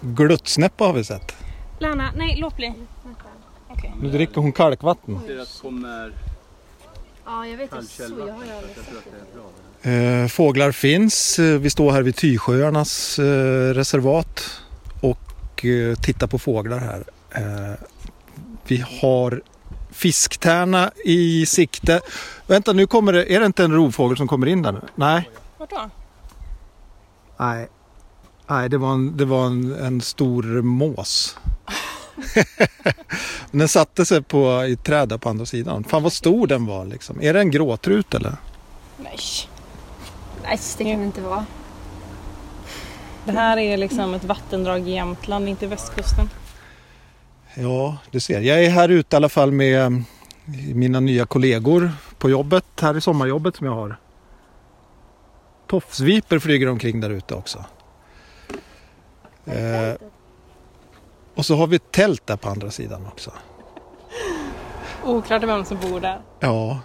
Gluttsnäppa har vi sett. Lärna, nej låt bli. Okej. Nu dricker hon kalkvatten. Det kommer Ja, jag vet inte. kalvkälva. Så jag har ju Jag aldrig tror sett att det är bra. Eh, fåglar finns. Eh, Vi står här vid Tysjöarnas eh, reservat och eh, tittar på fåglar här. Eh, vi har fisktärna i sikte. Vänta, nu kommer det. Är det inte en rovfågel som kommer in där nu? Nej. Vart då? Nej, Nej det var en, det var en, en stor mås. Men den satte sig på, i ett träd på andra sidan. Fan vad stor den var liksom. Är det en gråtrut eller? Nej. Nej, det kan det inte vara. Det här är liksom ett vattendrag i Jämtland, inte västkusten. Ja, du ser. Jag är här ute i alla fall med eh, mina nya kollegor på jobbet, här i sommarjobbet som jag har. Tofsviper flyger omkring där ute också. Eh, och så har vi ett tält där på andra sidan också. Oklart vem som bor där. Ja,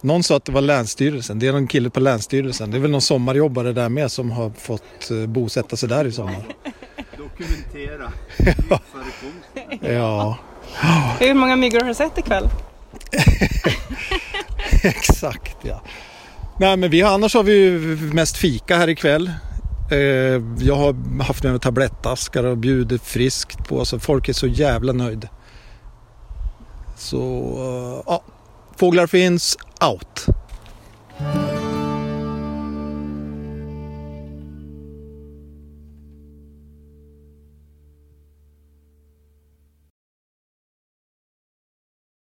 någon sa att det var Länsstyrelsen. Det är någon kille på Länsstyrelsen. Det är väl någon sommarjobbare där med som har fått eh, bosätta sig där i sommar. Dokumentera förekomsten. Ja, Hur många myggor har du sett ikväll? exakt ja. Nej men vi, annars har vi ju mest fika här ikväll. Eh, jag har haft med mig tablettaskar och bjudit friskt på så folk är så jävla nöjd. Så eh, ja, fåglar finns out.